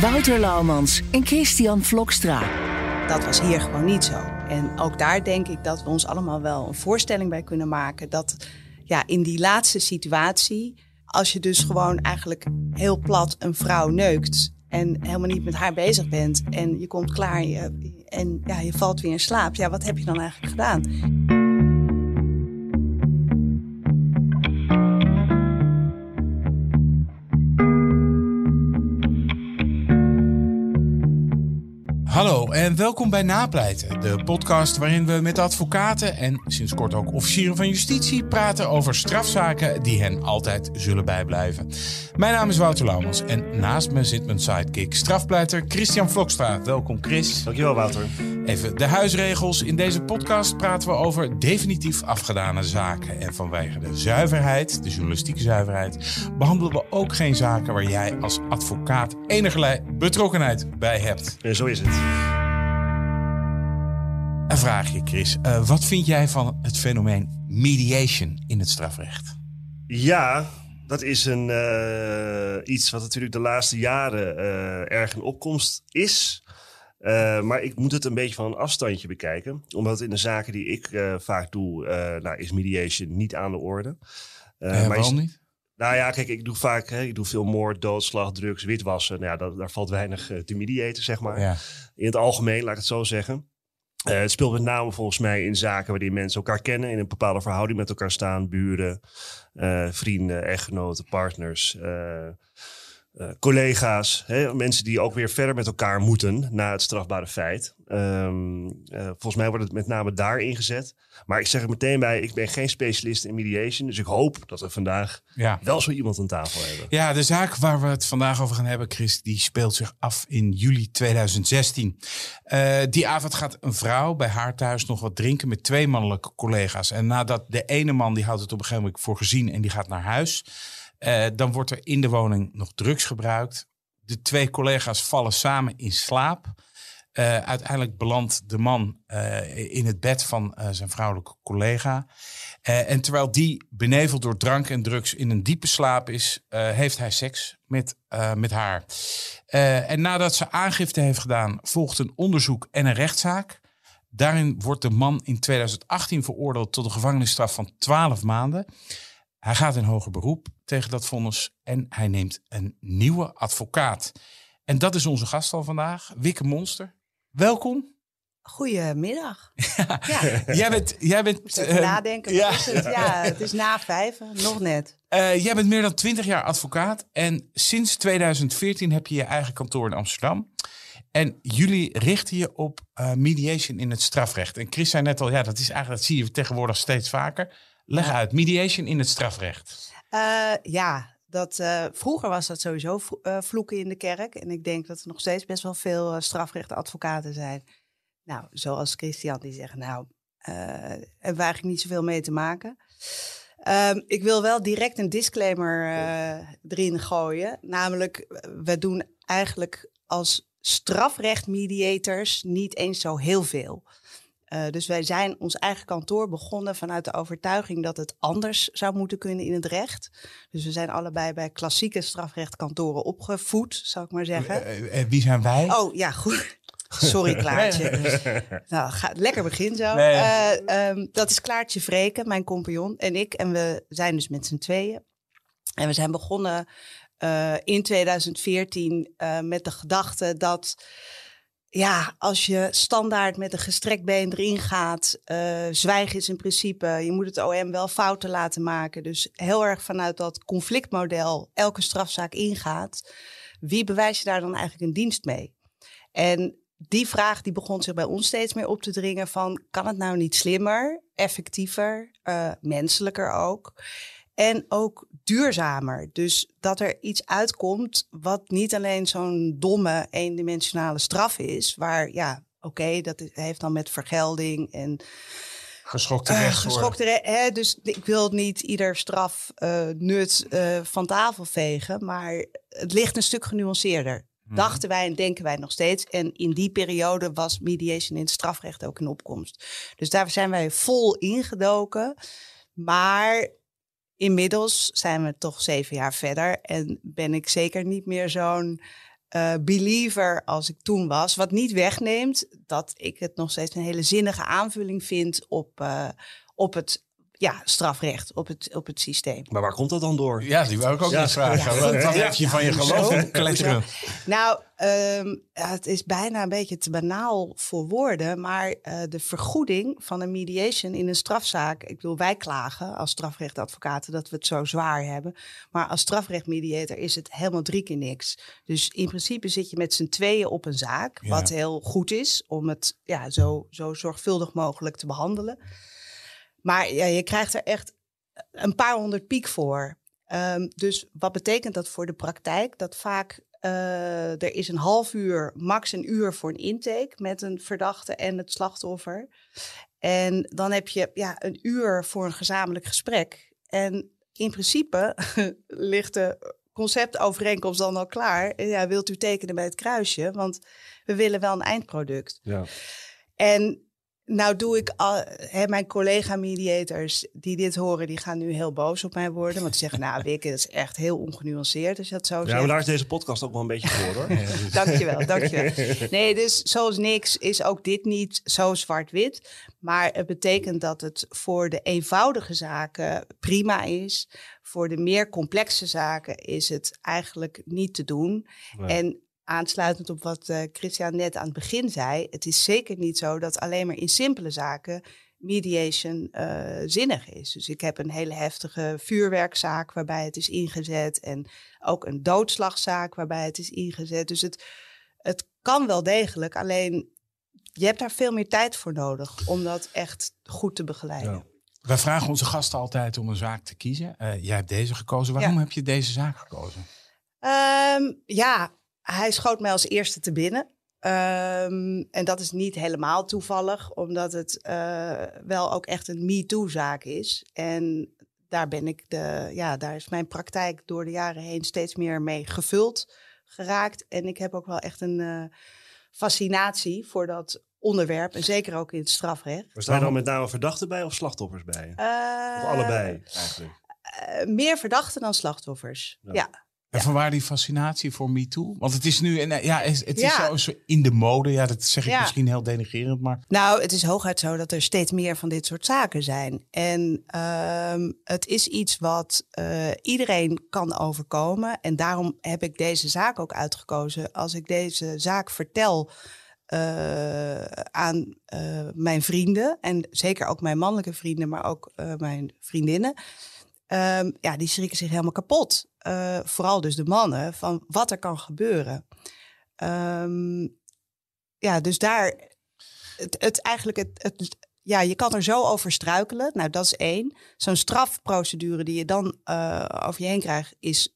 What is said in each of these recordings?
Wouter Laumans en Christian Vlokstra. Dat was hier gewoon niet zo. En ook daar denk ik dat we ons allemaal wel een voorstelling bij kunnen maken. Dat ja, in die laatste situatie, als je dus gewoon eigenlijk heel plat een vrouw neukt. En helemaal niet met haar bezig bent. En je komt klaar je, en ja, je valt weer in slaap. Ja, wat heb je dan eigenlijk gedaan? Hallo en welkom bij Napleiten, de podcast waarin we met advocaten en sinds kort ook officieren van justitie praten over strafzaken die hen altijd zullen bijblijven. Mijn naam is Wouter Laumans en naast me zit mijn sidekick, strafpleiter Christian Vlokstra. Welkom Chris. Dankjewel Wouter. Even de huisregels. In deze podcast praten we over definitief afgedane zaken. En vanwege de zuiverheid, de journalistieke zuiverheid, behandelen we ook geen zaken waar jij als advocaat enige betrokkenheid bij hebt. Ja, zo is het. Een vraagje, Chris. Uh, wat vind jij van het fenomeen mediation in het strafrecht? Ja, dat is een, uh, iets wat natuurlijk de laatste jaren uh, erg in opkomst is. Uh, maar ik moet het een beetje van een afstandje bekijken. Omdat in de zaken die ik uh, vaak doe, uh, nou, is mediation niet aan de orde. maar waarom is, niet? Nou ja, kijk, ik doe vaak, hè, ik doe veel moord, doodslag, drugs, witwassen. Nou ja, dat, daar valt weinig te mediaten, zeg maar. Ja. In het algemeen, laat ik het zo zeggen. het speelt met name volgens mij in zaken waarin mensen elkaar kennen, in een bepaalde verhouding met elkaar staan, buren, vrienden, echtgenoten, partners. Uh, collega's, hè, mensen die ook weer verder met elkaar moeten na het strafbare feit. Um, uh, volgens mij wordt het met name daar ingezet. Maar ik zeg er meteen bij, ik ben geen specialist in mediation. Dus ik hoop dat we vandaag ja. wel zo iemand aan tafel hebben. Ja, de zaak waar we het vandaag over gaan hebben, Chris, die speelt zich af in juli 2016. Uh, die avond gaat een vrouw bij haar thuis nog wat drinken met twee mannelijke collega's. En nadat de ene man, die houdt het op een gegeven moment voor gezien en die gaat naar huis... Uh, dan wordt er in de woning nog drugs gebruikt. De twee collega's vallen samen in slaap. Uh, uiteindelijk belandt de man uh, in het bed van zijn vrouwelijke collega. en terwijl die beneveld door drank en drugs in een diepe slaap is, heeft hij seks met, met haar. en nadat ze aangifte heeft gedaan, volgt een onderzoek en een rechtszaak. Daarin wordt de man in 2018 veroordeeld tot een gevangenisstraf van 12 maanden. Hij gaat in hoger beroep tegen dat vonnis en hij neemt een nieuwe advocaat. En dat is onze gast al vandaag, Wikke Monster. Welkom. Goedemiddag. ja. Jij bent... Jij bent uh, nadenken. Ja. Het? ja, het is na vijf, nog net. Uh, jij bent meer dan twintig jaar advocaat. En sinds 2014 heb je je eigen kantoor in Amsterdam. En jullie richten je op uh, mediation in het strafrecht. En Chris zei net al, ja, dat is eigenlijk, dat zie je tegenwoordig steeds vaker. Leg uit, mediation in het strafrecht. Uh, ja, dat, uh, vroeger was dat sowieso uh, vloeken in de kerk. En ik denk dat er nog steeds best wel veel strafrechtadvocaten zijn. Nou, zoals Christian, die zeggen, nou, hebben we eigenlijk niet zoveel mee te maken. Um, ik wil wel direct een disclaimer erin gooien. Namelijk, we doen eigenlijk als strafrechtmediators niet eens zo heel veel. Uh, dus wij zijn ons eigen kantoor begonnen vanuit de overtuiging dat het anders zou moeten kunnen in het recht. Dus we zijn allebei bij klassieke strafrechtkantoren opgevoed, zou ik maar zeggen. Uh, uh, wie zijn wij? Oh ja, goed. Sorry Klaartje. Dus, nou, ga, lekker begin zo. Nee. Um, dat is Klaartje Vreken, mijn compagnon en ik. En we zijn dus met z'n tweeën. En we zijn begonnen in 2014 met de gedachte dat ja, als je standaard met een gestrekt been erin gaat, uh, zwijgen is in principe, je moet het OM wel fouten laten maken. Dus heel erg vanuit dat conflictmodel elke strafzaak ingaat. Wie bewijs je daar dan eigenlijk een dienst mee? En die vraag die begon zich bij ons steeds meer op te dringen van, kan het nou niet slimmer, effectiever, uh, menselijker ook? En ook duurzamer. Dus dat er iets uitkomt wat niet alleen zo'n domme eendimensionale straf is. Waar, ja, oké, dat heeft dan met vergelding en... Geschokte Uh, recht. geschokte re- hè, dus ik wil niet ieder straf eh, nut eh, van tafel vegen. Maar het ligt een stuk genuanceerder. Dachten wij en denken wij nog steeds. En in die periode was mediation in het strafrecht ook in opkomst. Dus daar zijn wij vol ingedoken. Maar inmiddels zijn we toch zeven jaar verder. En ben ik zeker niet meer zo'n eh, believer als ik toen was. Wat niet wegneemt dat ik het nog steeds een hele zinnige aanvulling vind op, eh, op het ja, strafrecht, op het, op het systeem. Maar waar komt dat dan door? Ja, die wou ik ook Ja. niet vragen. Ja. Wat, Ja. heb je van je geloof kletteren? Nou, ehm, ja, het is bijna een beetje te banaal voor woorden, maar eh, de vergoeding van een mediation in een strafzaak. Ik bedoel, wij klagen als strafrechtadvocaten dat we het zo zwaar hebben. Maar als strafrechtmediator is het helemaal drie keer niks. Dus in principe zit je met z'n tweeën op een zaak, Ja. wat heel goed is om het ja, zo, zo zorgvuldig mogelijk te behandelen. Maar ja, je krijgt er echt een paar honderd piek voor. Ehm, dus wat betekent dat voor de praktijk? Dat vaak eh, er is een half uur, max een uur voor een intake met een verdachte en het slachtoffer. En dan heb je ja, een uur voor een gezamenlijk gesprek. En in principe ligt de conceptovereenkomst dan al klaar. Ja, wilt u tekenen bij het kruisje? Want we willen wel een eindproduct. Ja. En nou doe ik al, hè, mijn collega-mediators die dit horen, die gaan nu heel boos op mij worden. Want ze zeggen, nou Wikke, dat is echt heel ongenuanceerd als je dat zo Ja, zegt. maar daar is deze podcast ook wel een beetje voor hoor. Dankjewel, dankjewel. Nee, dus zoals niks is ook dit niet zo zwart-wit. Maar het betekent dat het voor de eenvoudige zaken prima is. Voor de meer complexe zaken is het eigenlijk niet te doen. Nee. En aansluitend op wat eh, Christian net aan het begin zei. Het is zeker niet zo dat alleen maar in simpele zaken mediation eh, zinnig is. Dus ik heb een hele heftige vuurwerkzaak waarbij het is ingezet. En ook een doodslagzaak waarbij het is ingezet. Dus het, het kan wel degelijk, alleen je hebt daar veel meer tijd voor nodig om dat echt goed te begeleiden. Ja. Wij vragen onze gasten altijd om een zaak te kiezen. Eh, jij hebt deze gekozen. Waarom Ja. heb je deze zaak gekozen? Ehm, ja, hij schoot mij als eerste te binnen. Ehm, en dat is niet helemaal toevallig, omdat het eh, wel ook echt een MeToo-zaak is. En daar ben ik de, ja, daar is mijn praktijk door de jaren heen steeds meer mee gevuld geraakt. En ik heb ook wel echt een eh, fascinatie voor dat onderwerp. En zeker ook in het strafrecht. Er dan met name verdachten bij of slachtoffers bij? Eh, Of allebei eigenlijk? eh, meer verdachten dan slachtoffers. Ja. ja. En vanwaar die fascinatie voor MeToo? Want het is nu, en, eh, ja, het is zo, zo in de mode. Ja, dat zeg ik misschien heel denigrerend, maar Nou, het is hooguit zo dat er steeds meer van dit soort zaken zijn. En ehm, het is iets wat eh, iedereen kan overkomen. En daarom heb ik deze zaak ook uitgekozen. Als ik deze zaak vertel eh, aan mijn vrienden, en zeker ook mijn mannelijke vrienden, maar ook mijn vriendinnen. ehm, ja, die schrikken zich helemaal kapot. Eh, vooral dus de mannen, van wat er kan gebeuren. Ehm, ja, dus daar het, eigenlijk het, ja, je kan er zo over struikelen. Nou, dat is één. Zo'n strafprocedure die je dan eh, over je heen krijgt, is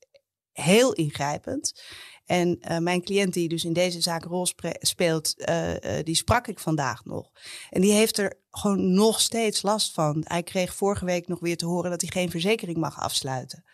heel ingrijpend. En eh, mijn cliënt die dus in deze zaak rol speelt, die sprak ik vandaag nog. En die heeft er gewoon nog steeds last van. Hij kreeg vorige week nog weer te horen dat hij geen verzekering mag afsluiten.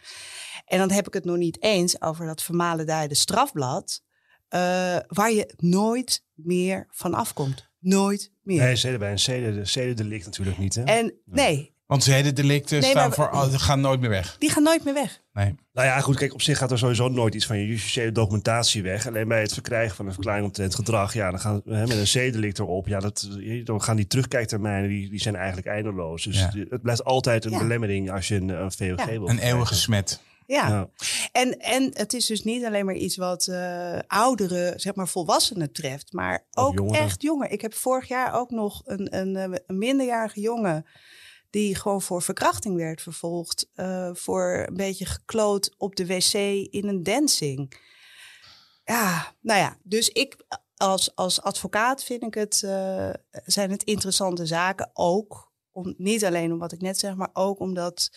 En dan heb ik het nog niet eens over dat vermalendijde strafblad, eh, waar je nooit meer van afkomt. Nooit meer. Nee, zeden bij een zeden, zedendelict natuurlijk niet. Hè? En nee, want zedendelicten Nee, staan voor, oh, gaan nooit meer weg. die gaan nooit meer weg. Nee. Nou ja, goed, kijk, op zich gaat er sowieso nooit iets van je justitiële documentatie weg. Alleen bij het verkrijgen van een verklaring omtrent gedrag, ja, dan gaan hè, met een zedelict erop, ja, dat, dan gaan die terugkijktermijnen, die, die zijn eigenlijk eindeloos. Dus Ja. het blijft altijd een Ja. belemmering als je een, een VOG Ja. wil. Een eeuwige smet. Ja. En, en het is dus niet alleen maar iets wat eh oudere, zeg maar volwassenen treft, maar ook jongeren. echt jongen. Ik heb vorig jaar ook nog een, een, eh, een minderjarige jongen die gewoon voor verkrachting werd vervolgd. eh, voor een beetje gekloot op de wc in een dancing. Ja, nou ja, dus ik als, als advocaat vind ik het, zijn het interessante zaken ook. Om, niet alleen om wat ik net zeg, maar ook omdat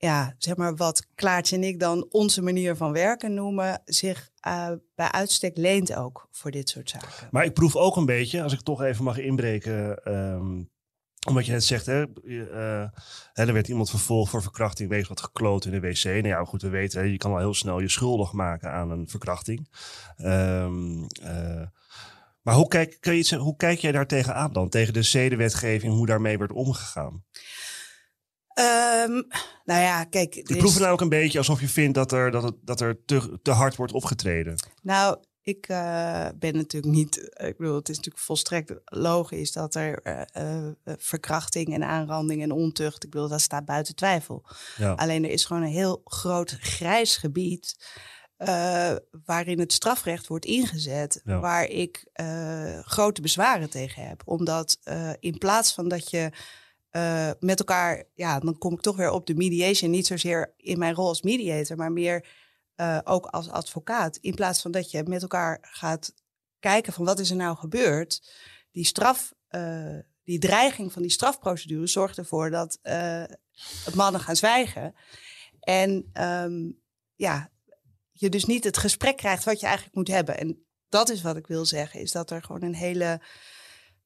ja, zeg maar wat Klaartje en ik dan onze manier van werken noemen, zich uh, bij uitstek leent ook voor dit soort zaken. Maar ik proef ook een beetje, als ik toch even mag inbreken, um, omdat je net zegt, hè, uh, er werd iemand vervolgd voor verkrachting, wees wat gekloot in de wc. Nou ja, goed, we weten, je kan al heel snel je schuldig maken aan een verkrachting. Um, uh, maar hoe kijk, kun je hoe kijk jij daar tegenaan dan? Tegen de zedenwetgeving, hoe daarmee wordt omgegaan? Um, nou ja, kijk. Ik proef het nou ook een beetje alsof je vindt dat er, dat het, dat er te, te hard wordt opgetreden. Nou, ik uh, ben natuurlijk niet. Ik bedoel, het is natuurlijk volstrekt logisch dat er uh, uh, verkrachting en aanranding en ontucht. Ik bedoel, dat staat buiten twijfel. Ja. Alleen er is gewoon een heel groot grijs gebied. waarin het strafrecht wordt ingezet, ja. waar ik grote bezwaren tegen heb. Omdat in plaats van dat je uh, met elkaar, ja, dan kom ik toch weer op de mediation. Niet zozeer in mijn rol als mediator, maar meer uh, ook als advocaat. In plaats van dat je met elkaar gaat kijken van wat is er nou gebeurd. Die straf, uh, die dreiging van die strafprocedure zorgt ervoor dat mannen gaan zwijgen. En um, ja, je dus niet het gesprek krijgt wat je eigenlijk moet hebben. En dat is wat ik wil zeggen, is dat er gewoon een hele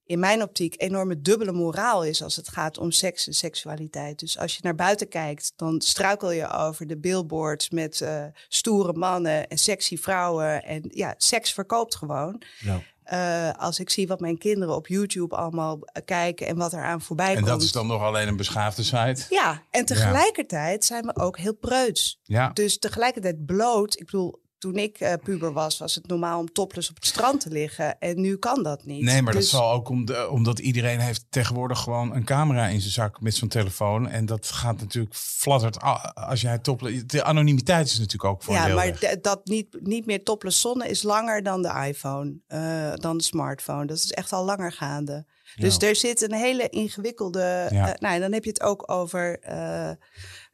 in mijn optiek enorme dubbele moraal is als het gaat om seks en seksualiteit. Dus als je naar buiten kijkt, dan struikel je over de billboards met uh, stoere mannen en sexy vrouwen. En ja, seks verkoopt gewoon. Ja. Uh, als ik zie wat mijn kinderen op YouTube allemaal eh, kijken en wat er aan voorbij komt. En dat is dan nog alleen een beschaafde site? Ja, en tegelijkertijd zijn we ook heel preuts. Ja. Dus tegelijkertijd bloot. Ik bedoel, toen ik uh, puber was, was het normaal om topless op het strand te liggen. En nu kan dat niet. Nee, maar dat dus- zal ook om de, omdat iedereen heeft tegenwoordig gewoon een camera in zijn zak met zo'n telefoon. En dat gaat natuurlijk fladdert als jij topless... De anonimiteit is natuurlijk ook voor Ja, maar dat niet, niet meer topless zonne is langer dan de iPhone, uh, dan de smartphone. Dat is echt al langer gaande. Dus er zit een hele ingewikkelde. Ja. Uh, nou, en dan heb je het ook over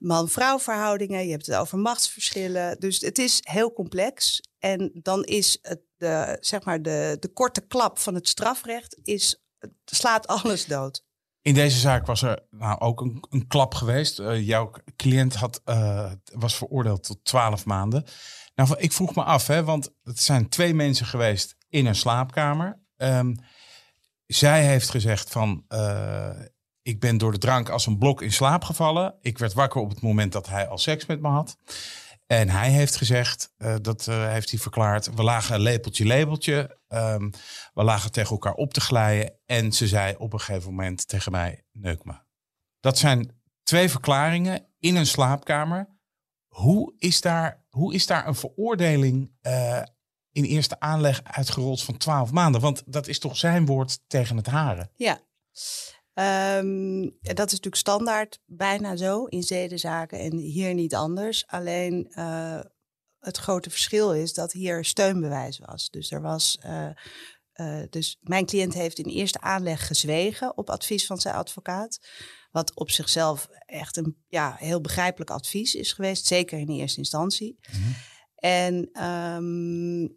man-vrouw verhoudingen. Je hebt het over machtsverschillen. Dus het is heel complex. En dan is het de, zeg maar de, de korte klap van het strafrecht is, slaat alles dood. In deze zaak was er nou ook een, een klap geweest. Uh, jouw cliënt had, was veroordeeld tot 12 maanden. Nou, ik vroeg me af, hè, want het zijn twee mensen geweest in een slaapkamer. Um, zij heeft gezegd van, uh, ik ben door de drank als een blok in slaap gevallen. Ik werd wakker op het moment dat hij al seks met me had. En hij heeft gezegd, uh, dat uh, heeft hij verklaard, we lagen lepeltje lepeltje. Um, we lagen tegen elkaar op te glijden. En ze zei op een gegeven moment tegen mij, neuk me. Dat zijn twee verklaringen in een slaapkamer. Hoe is daar, hoe is daar een veroordeling uh, in eerste aanleg uitgerold van twaalf maanden. Want dat is toch zijn woord tegen het haren. Ja. Um, dat is natuurlijk standaard bijna zo in zedenzaken en hier niet anders. Alleen uh, het grote verschil is dat hier steunbewijs was. Dus er was. Uh, uh, dus mijn cliënt heeft in eerste aanleg gezwegen op advies van zijn advocaat. Wat op zichzelf echt een ja, heel begrijpelijk advies is geweest, zeker in eerste instantie. Mm -hmm. En um, uh,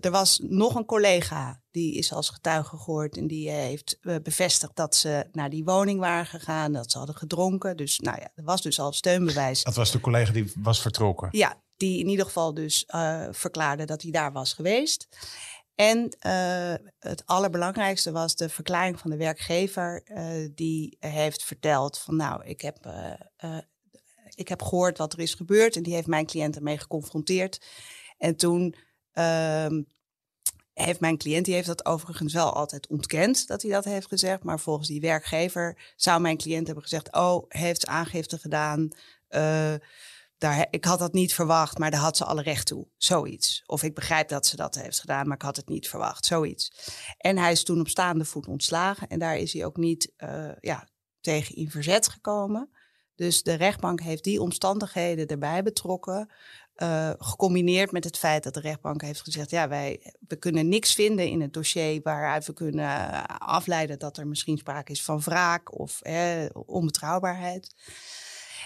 er was nog een collega die is als getuige gehoord en die heeft uh, bevestigd dat ze naar die woning waren gegaan, dat ze hadden gedronken. Dus nou ja, er was dus al steunbewijs. Dat was de collega die was vertrokken? Ja, die in ieder geval dus uh, verklaarde dat hij daar was geweest. En het allerbelangrijkste was de verklaring van de werkgever die heeft verteld van nou, ik heb ik heb gehoord wat er is gebeurd en die heeft mijn cliënt ermee geconfronteerd. En toen um, heeft mijn cliënt, die heeft dat overigens wel altijd ontkend dat hij dat heeft gezegd. Maar volgens die werkgever zou mijn cliënt hebben gezegd: Oh, heeft aangifte gedaan. Uh, daar, ik had dat niet verwacht, maar daar had ze alle recht toe. Zoiets. Of ik begrijp dat ze dat heeft gedaan, maar ik had het niet verwacht. Zoiets. En hij is toen op staande voet ontslagen. En daar is hij ook niet uh, ja, tegen in verzet gekomen. Dus de rechtbank heeft die omstandigheden erbij betrokken. Uh, gecombineerd met het feit dat de rechtbank heeft gezegd: ja, wij we kunnen niks vinden in het dossier waaruit we kunnen afleiden dat er misschien sprake is van wraak of eh, onbetrouwbaarheid.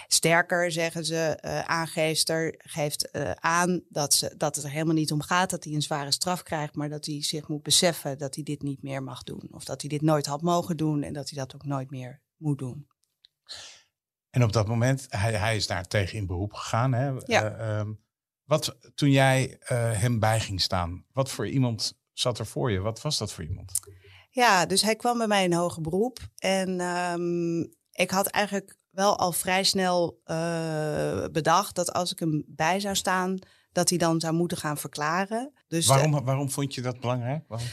Sterker zeggen ze, uh, aangeefster geeft aan dat, ze, dat het er helemaal niet om gaat dat hij een zware straf krijgt, maar dat hij zich moet beseffen dat hij dit niet meer mag doen. Of dat hij dit nooit had mogen doen en dat hij dat ook nooit meer moet doen. En op dat moment, hij, hij is daar tegen in beroep gegaan. Hè? Ja. Eh, ehm, wat, toen jij eh, hem bij ging staan, wat voor iemand zat er voor je? Wat was dat voor iemand? Ja, dus hij kwam bij mij in hoger beroep. En ehm, ik had eigenlijk wel al vrij snel eh, bedacht dat als ik hem bij zou staan, dat hij dan zou moeten gaan verklaren. Dus de- waarom, waarom vond je dat belangrijk? Waarom?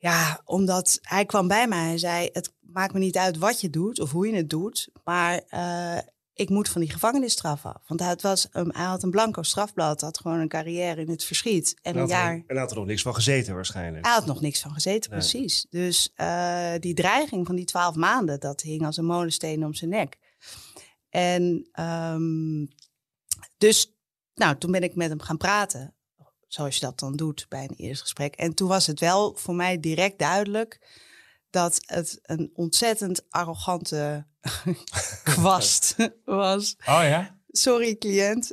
Ja, omdat hij kwam bij mij en zei: Het maakt me niet uit wat je doet of hoe je het doet, maar eh, ik moet van die gevangenisstraf af. Want hij, het was een, hij had een blanco strafblad, had gewoon een carrière in het verschiet. En En een had, jaar. er, en had er nog niks van gezeten waarschijnlijk. Hij had nog niks van gezeten, Nee. precies. Dus eh, die dreiging van die twaalf maanden, dat hing als een molensteen om zijn nek. En ehm, dus, nou, toen ben ik met hem gaan praten. Zoals je dat dan doet bij een eerste gesprek. En toen was het wel voor mij direct duidelijk dat het een ontzettend arrogante kwast was. Oh ja? Sorry, cliënt.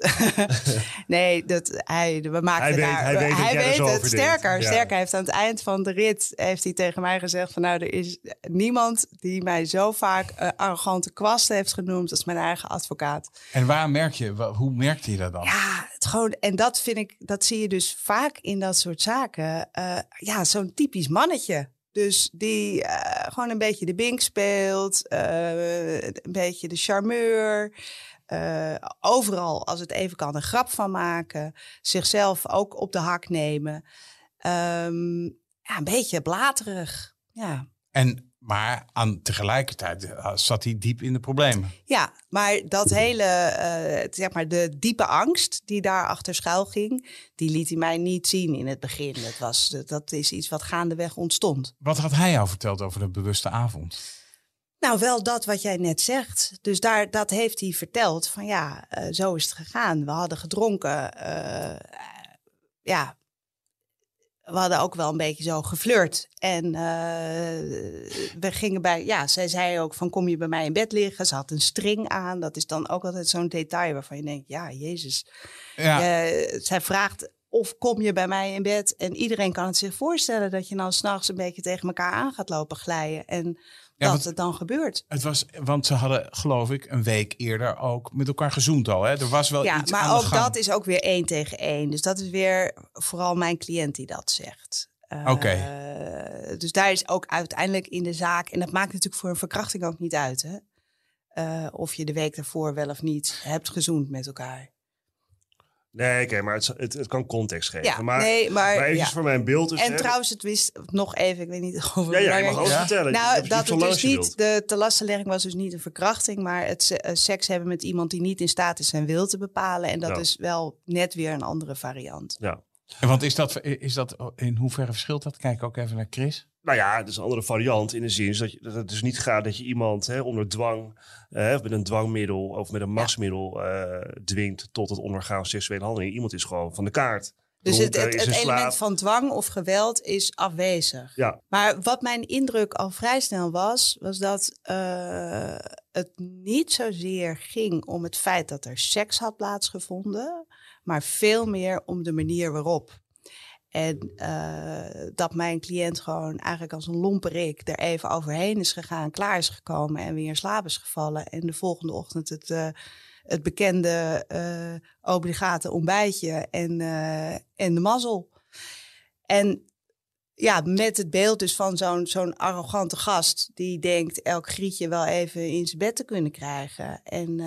nee, dat, hij, we maakten Hij weet- daar... hij weet er zo het. Sterker, Ja. sterker. Hij heeft aan het eind van de rit heeft hij tegen mij gezegd van... nou, er is niemand die mij zo vaak eh, arrogante kwast heeft genoemd... als mijn eigen advocaat. En waar merk je, hoe merkte je dat dan? Ja, het gewoon, en dat vind ik, dat zie je dus vaak in dat soort zaken. Eh, ja, zo'n typisch mannetje. Dus die eh, gewoon een beetje de bink speelt, een beetje de charmeur. Eh, overal, als het even kan, een grap van maken. Zichzelf ook op de hak nemen. Ehm, ja, een beetje blaterig. Ja. En, maar aan, tegelijkertijd eh, zat hij diep in de problemen. Ja, maar dat hele, eh, zeg maar, de diepe angst die daarachter schuil ging, die liet hij mij niet zien in het begin. Dat, was, dat is iets wat gaandeweg ontstond. Wat had hij jou verteld over de bewuste avond? Nou, wel dat wat jij net zegt. Dus daar, dat heeft hij verteld van ja, eh, zo is het gegaan. We hadden gedronken. eh, ja, we hadden ook wel een beetje zo geflirt. En eh, we gingen bij, ja, zij zei ook van kom je bij mij in bed liggen. Ze had een string aan. Dat is dan ook altijd zo'n detail waarvan je denkt, ja, jezus. Ja, zij vraagt of kom je bij mij in bed. En iedereen kan het zich voorstellen dat je dan s'nachts een beetje tegen elkaar aan gaat lopen glijden. En Ja, dat het dan gebeurt. het was, want ze hadden, geloof ik, een week eerder ook met elkaar gezoend al. Hè? Er was wel Ja, iets aan maar ook dat is ook weer één tegen één. Dus dat is weer vooral mijn cliënt die dat zegt. Oké. Dus daar is ook uiteindelijk in de zaak... en dat maakt natuurlijk voor een verkrachting ook niet uit... Hè? Eh, of je de week daarvoor wel of niet hebt gezoend met elkaar. Nee, oké, maar het, het, het kan context geven. Ja, maar, nee, maar... maar even ja. voor mijn beeld. Dus, En hè, trouwens, het wist nog even, ik weet niet of het Ja, ja, je mag Ja. vertellen. Nou, je dat het dus niet, wilt. de telaststelling was dus niet een verkrachting, maar het eh, seks hebben met iemand die niet in staat is zijn wil te bepalen. En dat Ja. is wel net weer een andere variant. Ja. En Want is dat, is dat, in hoeverre verschilt dat? Kijk ook even naar Chris. Nou ja, het is een andere variant in de zin dat, je, dat het dus niet gaat dat je iemand hè, onder dwang, eh, of met een dwangmiddel of met een machtsmiddel eh, dwingt tot het ondergaan van seksuele handeling. Iemand is gewoon van de kaart. Dus het, element van dwang of geweld is afwezig. Ja, Maar wat mijn indruk al vrij snel was, was dat eh, het niet zozeer ging om het feit dat er seks had plaatsgevonden, maar veel meer om de manier waarop. En eh, dat mijn cliënt gewoon eigenlijk als een lomperik er even overheen is gegaan, klaar is gekomen en weer in slaap is gevallen. En de volgende ochtend het, eh, het bekende eh, obligate ontbijtje en, en de mazzel. En ja, met het beeld dus van zo'n zo'n arrogante gast die denkt elk grietje wel even in zijn bed te kunnen krijgen. En,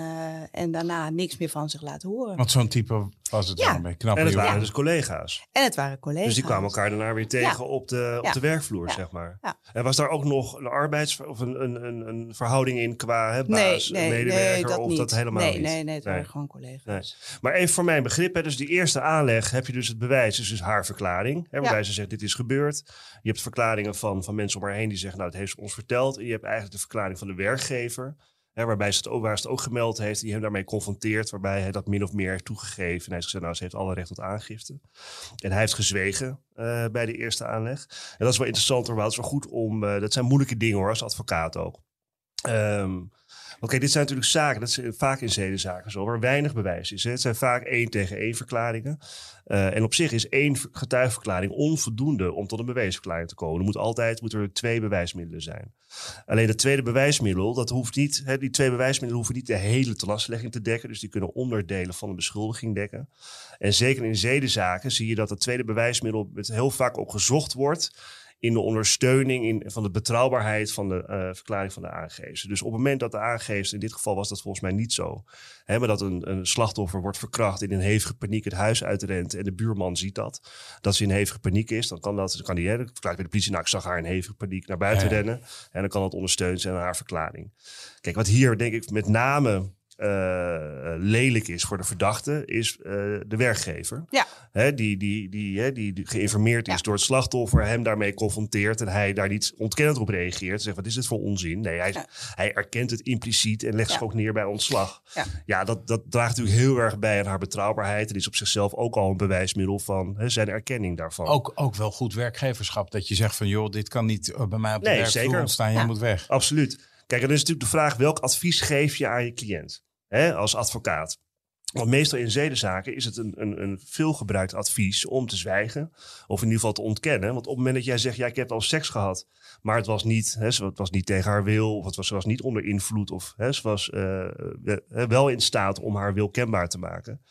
en daarna niks meer van zich laten horen. Want zo'n type was het Ja. knap. en het waren Ja. dus collega's. En het waren collega's. Dus die kwamen elkaar daarna weer tegen Ja. op, de, op de werkvloer, Ja. zeg maar. Ja. En was daar ook nog een arbeids- of een, een, een, een verhouding in qua hè, Nee, baas, nee, medewerker? nee, dat of niet. dat helemaal nee, niet? Nee, nee, het waren Nee. gewoon collega's. Nee. Maar even voor mijn begrip, hè, dus die eerste aanleg heb je dus het bewijs, dus, dus haar verklaring. Hè, waarbij Ja. ze zegt, dit is gebeurd. Je hebt verklaringen van, van mensen om haar heen die zeggen, nou, het heeft ze ons verteld. En je hebt eigenlijk de verklaring van de werkgever, waarbij ze het ook, waar het ook gemeld heeft, die hem daarmee confronteert, waarbij hij dat min of meer heeft toegegeven. En hij gezegd, nou, ze heeft alle recht tot aangifte. En hij heeft gezwegen eh, bij de eerste aanleg. En dat is wel interessant, hoor, het is goed om, eh, dat zijn moeilijke dingen hoor, als advocaat ook. Ehm, Oké, dit zijn natuurlijk zaken, dat is vaak in zedenzaken zo, waar weinig bewijs is. Het zijn vaak één tegen één verklaringen. Uh, en op zich is één getuigenverklaring onvoldoende om tot een bewijsverklaring te komen. Er moet altijd moeten er twee bewijsmiddelen zijn. Alleen het tweede bewijsmiddel, dat hoeft niet, hè, die twee bewijsmiddelen hoeven niet de hele telastlegging te dekken. Dus die kunnen onderdelen van de beschuldiging dekken. En zeker in zedenzaken zie je dat het tweede bewijsmiddel met heel vaak op gezocht wordt in de ondersteuning in, van de betrouwbaarheid van de uh, verklaring van de aangever. Dus op het moment dat de aangever, in dit geval was dat volgens mij niet zo, hè, maar dat een, een slachtoffer wordt verkracht in een hevige paniek het huis uitrent en de buurman ziet dat, dat ze in hevige paniek is, dan kan dat, dan kan die, hè, verklaart bij de politie, nou ik zag haar in hevige paniek naar buiten rennen en dan kan dat ondersteund zijn aan haar verklaring. Kijk, wat hier denk ik met name lelijk is voor de verdachte, is uh, de werkgever. Ja. Hè, die, die, die, hè, die, die geïnformeerd is door het slachtoffer, hem daarmee confronteert en hij daar niet ontkennend op reageert. Zegt, wat is dit voor onzin? Nee, hij, ja. hij erkent het impliciet en legt zich ook neer bij ontslag. Ja, ja dat, dat draagt natuurlijk heel erg bij aan haar betrouwbaarheid. En is op zichzelf ook al een bewijsmiddel van hè, zijn erkenning daarvan. Ook, ook wel goed werkgeverschap, dat je zegt van joh, dit kan niet bij mij op de nee, werkvloer ontstaan, jij moet weg. Absoluut. Kijk, en dan is natuurlijk de vraag, welk advies geef je aan je cliënt? Hè, als advocaat. Want meestal in zedenzaken is het een, een, een veelgebruikt advies om te zwijgen. Of in ieder geval te ontkennen. Want op het moment dat jij zegt, ja, ik heb al seks gehad. Maar het was niet, hè, het was niet tegen haar wil. Of het was, ze was niet onder invloed. Of hè, ze was uh, wel in staat om haar wil kenbaar te maken.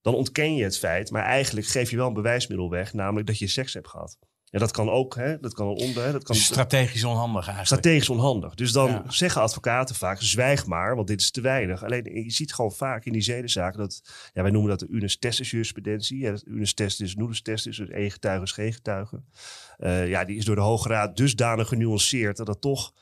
Dan ontken je het feit. Maar eigenlijk geef je wel een bewijsmiddel weg. Namelijk dat je seks hebt gehad. Ja, dat kan ook. Hè? Dat kan onder. Hè? Dat kan, strategisch onhandig eigenlijk. Strategisch onhandig. Dus dan zeggen advocaten vaak: zwijg maar, want dit is te weinig. Alleen je ziet gewoon vaak in die zedenzaken dat. Ja, wij noemen dat de unis testis jurisprudentie. Ja, unis testis, nullis testis, dus één getuige is geen getuige. Uh, ja, die is door de Hoge Raad dusdanig genuanceerd dat dat toch.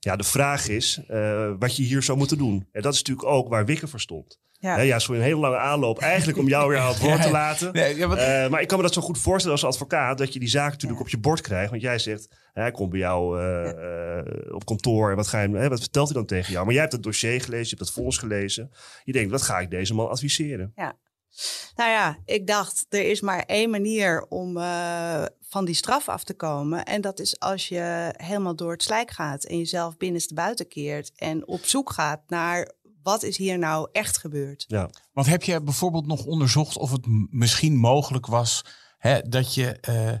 Ja, de vraag is uh, wat je hier zou moeten doen. En dat is natuurlijk ook waar Wikke voor stond. Ja, ja voor een hele lange aanloop. Eigenlijk om jou weer aan het woord te laten. Nee, ja, uh, maar ik kan me dat zo goed voorstellen als advocaat. Dat je die zaak natuurlijk op je bord krijgt. Want jij zegt, hij komt bij jou uh, uh, op kantoor. En wat, ga je, hè, wat vertelt hij dan tegen jou? Maar jij hebt het dossier gelezen. Je hebt het vonnis gelezen. Je denkt, wat ga ik deze man adviseren? Ja. Nou ja, ik dacht, er is maar één manier om van die straf af te komen. En dat is als je helemaal door het slijk gaat en jezelf binnenste buiten keert en op zoek gaat naar wat is hier nou echt gebeurd? Ja. Want heb je bijvoorbeeld nog onderzocht of het misschien mogelijk was hè, dat je uh,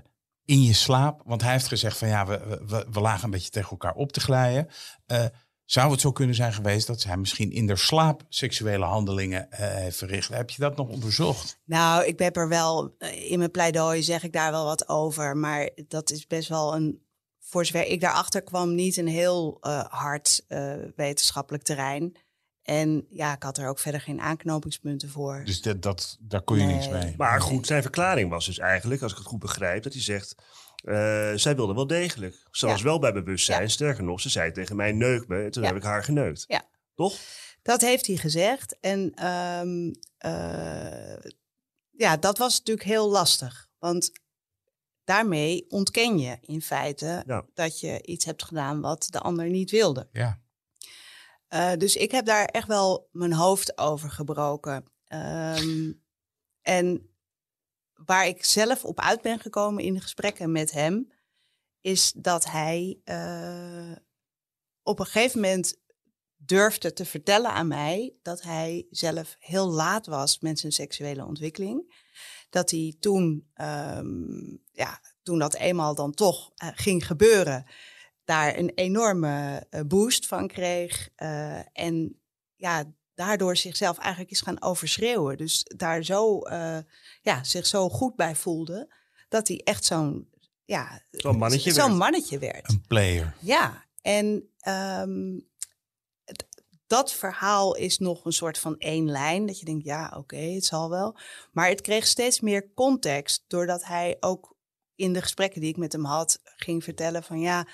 in je slaap, want hij heeft gezegd van ja, we, we, we lagen een beetje tegen elkaar op te glijden. Uh, zou het zo kunnen zijn geweest dat zij misschien in de slaap seksuele handelingen uh, heeft verricht? Heb je dat nog onderzocht? Nou, ik heb er wel, in mijn pleidooi zeg ik daar wel wat over. Maar dat is best wel een, voor zover ik daarachter kwam, niet een heel uh, hard uh, wetenschappelijk terrein. En ja, ik had er ook verder geen aanknopingspunten voor. Dus dat, dat, daar kon je nee. niks mee. Maar goed, zijn verklaring was dus eigenlijk, als ik het goed begrijp, dat hij zegt. Uh, zij wilde wel degelijk. Ze ja. was wel bij bewustzijn. Ja. Sterker nog, ze zei tegen mij: neuk me. En toen ja. heb ik haar geneukt. Ja. Toch? Dat heeft hij gezegd. En um, uh, ja, dat was natuurlijk heel lastig. Want daarmee ontken je in feite dat je iets hebt gedaan wat de ander niet wilde. Ja. Uh, dus ik heb daar echt wel mijn hoofd over gebroken. Um, en waar ik zelf op uit ben gekomen in gesprekken met hem, is dat hij uh, op een gegeven moment durfde te vertellen aan mij dat hij zelf heel laat was met zijn seksuele ontwikkeling. Dat hij toen, um, ja, toen dat eenmaal dan toch uh, ging gebeuren, daar een enorme uh, boost van kreeg. Uh, en ja, daardoor zichzelf eigenlijk is gaan overschreeuwen. Dus daar zo, uh, ja, zich zo goed bij voelde, dat hij echt zo'n ja, zo'n mannetje, zo'n werd. mannetje werd. Een player. Ja, en um, dat verhaal is nog een soort van één lijn. Dat je denkt, ja, oké, okay, het zal wel. Maar het kreeg steeds meer context, doordat hij ook in de gesprekken die ik met hem had, ging vertellen van ja,